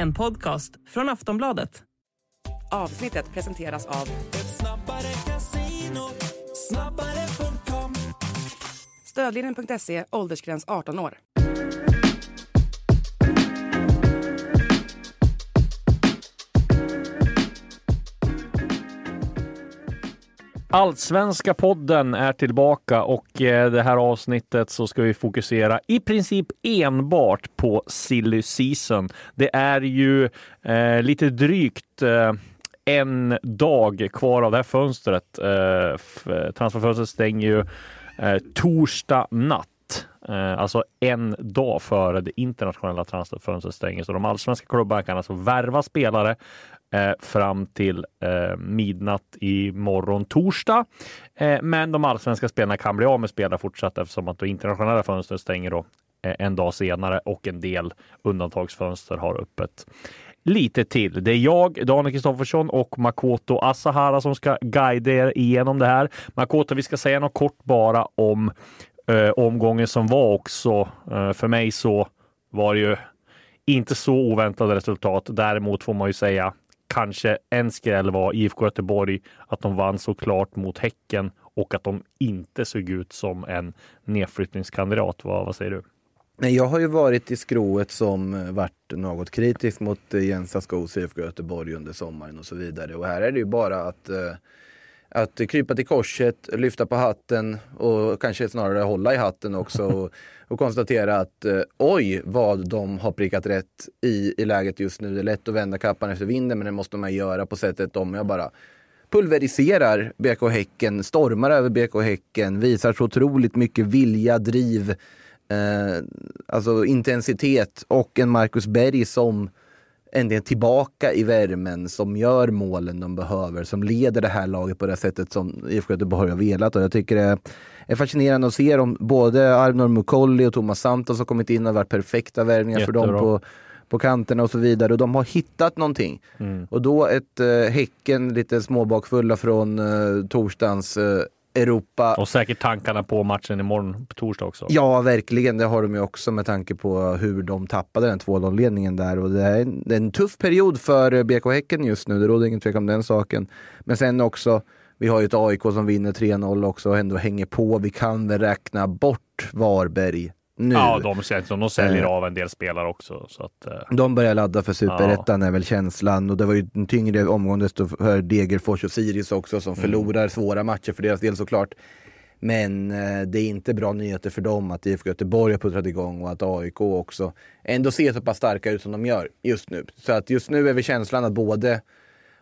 En podcast från Aftonbladet. Avsnittet presenteras av Stödlinjen.se, åldersgräns 18 år. Allsvenska podden är tillbaka och i det här avsnittet så ska vi fokusera i princip enbart på silly season. Det är ju eh, lite drygt eh, en dag kvar av det här fönstret. Eh, transferfönstret stänger ju eh, torsdag natt. Eh, alltså en dag före det internationella transferfönstret stänger. Så de allsvenska klubbarna kan alltså värva spelare eh, fram till eh, midnatt i morgon torsdag. Eh, men de allsvenska spelarna kan bli av med spelare fortsatt eftersom att det internationella fönstret stänger då eh, en dag senare och en del undantagsfönster har öppet lite till. Det är jag, Daniel Kristoffersson och Makoto Asahara som ska guida er igenom det här. Makoto, vi ska säga något kort bara om eh, omgången som var också. Eh, för mig så var det ju inte så oväntade resultat. Däremot får man ju säga kanske en skräll var IFK Göteborg, att de vann såklart mot Häcken och att de inte såg ut som en nedflyttningskandidat. Vad, vad säger du? Nej, jag har ju varit i skrået som eh, varit något kritisk mot eh, Jens Askos IFK Göteborg under sommaren och så vidare. Och här är det ju bara att, eh, att krypa till korset, lyfta på hatten och kanske snarare hålla i hatten också och, och konstatera att eh, oj vad de har prickat rätt i, i läget just nu. Det är lätt att vända kappan efter vinden men det måste man göra på sättet om jag bara pulveriserar BK Häcken, stormar över BK Häcken, visar så otroligt mycket vilja, driv, eh, alltså intensitet och en Marcus Berg som äntligen tillbaka i värmen, som gör målen de behöver, som leder det här laget på det sättet som IFK Göteborg har velat. Och jag tycker det är fascinerande att se dem. Både Arnor Mukolli och Thomas Santos har kommit in och varit perfekta värvningar för dem på, på kanterna och så vidare. Och de har hittat någonting. Mm. Och då ett eh, Häcken lite småbakfulla från eh, torsdagens eh, Europa. Och säkert tankarna på matchen imorgon på torsdag också. Ja, verkligen. Det har de ju också med tanke på hur de tappade den 2-0-ledningen där. Och det är, en, det är en tuff period för BK Häcken just nu. Det råder ingen tvekan om den saken. Men sen också, vi har ju ett AIK som vinner 3-0 också och ändå hänger på. Vi kan väl räkna bort Varberg nu. Ja, de, de säljer Eh. av en del spelare också. Så att, eh, De börjar ladda för superettan är väl känslan och det var ju en tyngre omgång desto för Degerfors och Sirius också som förlorar svåra matcher för deras del såklart. Men eh, det är inte bra nyheter för dem att IFK Göteborg har puttrat igång och att AIK också ändå ser så pass starka ut som de gör just nu. Så att just nu är vi känslan att både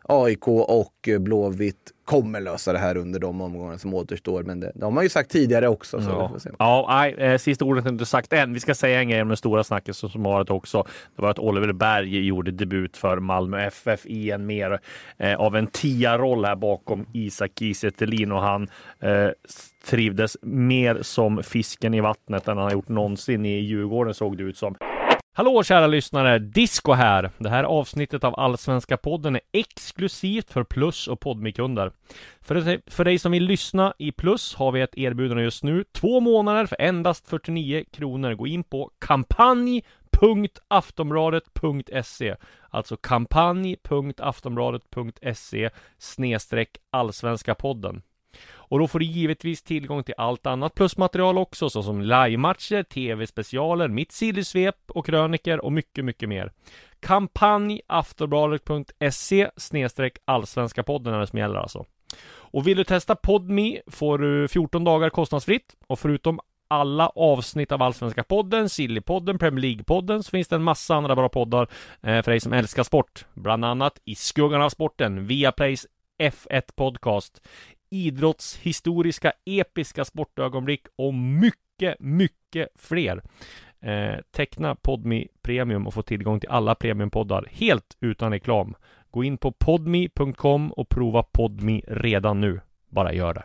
AIK och eh, Blåvitt kommer lösa det här under de omgångarna som återstår. Men det, de har ju sagt tidigare också. Ja, ja nej, eh, sista ordet är inte sagt än. Vi ska säga en grej om den stora snacket som varit också. Det var att Oliver Berg gjorde debut för Malmö FF i en mer eh, av en tia-roll här bakom Isak Kiese och han eh, trivdes mer som fisken i vattnet än han har gjort någonsin i Djurgården såg det ut som. Hallå kära lyssnare! Disco här! Det här avsnittet av Allsvenska podden är exklusivt för Plus och Podmikunder. För, för dig som vill lyssna i Plus har vi ett erbjudande just nu. Två månader för endast 49 kronor. Gå in på kampanj.aftonbladet.se Alltså kampanj.aftonbladet.se snedstreck allsvenska podden. Och då får du givetvis tillgång till allt annat plusmaterial också, såsom livematcher, tv-specialer, mitt sillysvep och kröniker och mycket, mycket mer. Kampanj aftonbladet.se snedstreck allsvenska podden är det som gäller alltså. Och vill du testa Podme får du 14 dagar kostnadsfritt och förutom alla avsnitt av Allsvenska podden, Sillypodden, Premier League-podden så finns det en massa andra bra poddar eh, för dig som älskar sport. Bland annat I skuggan av sporten, Viaplays F1 Podcast, idrottshistoriska episka sportögonblick och mycket, mycket fler. Eh, teckna Podmi Premium och få tillgång till alla premiumpoddar helt utan reklam. Gå in på podmi.com och prova Podmi redan nu. Bara gör det.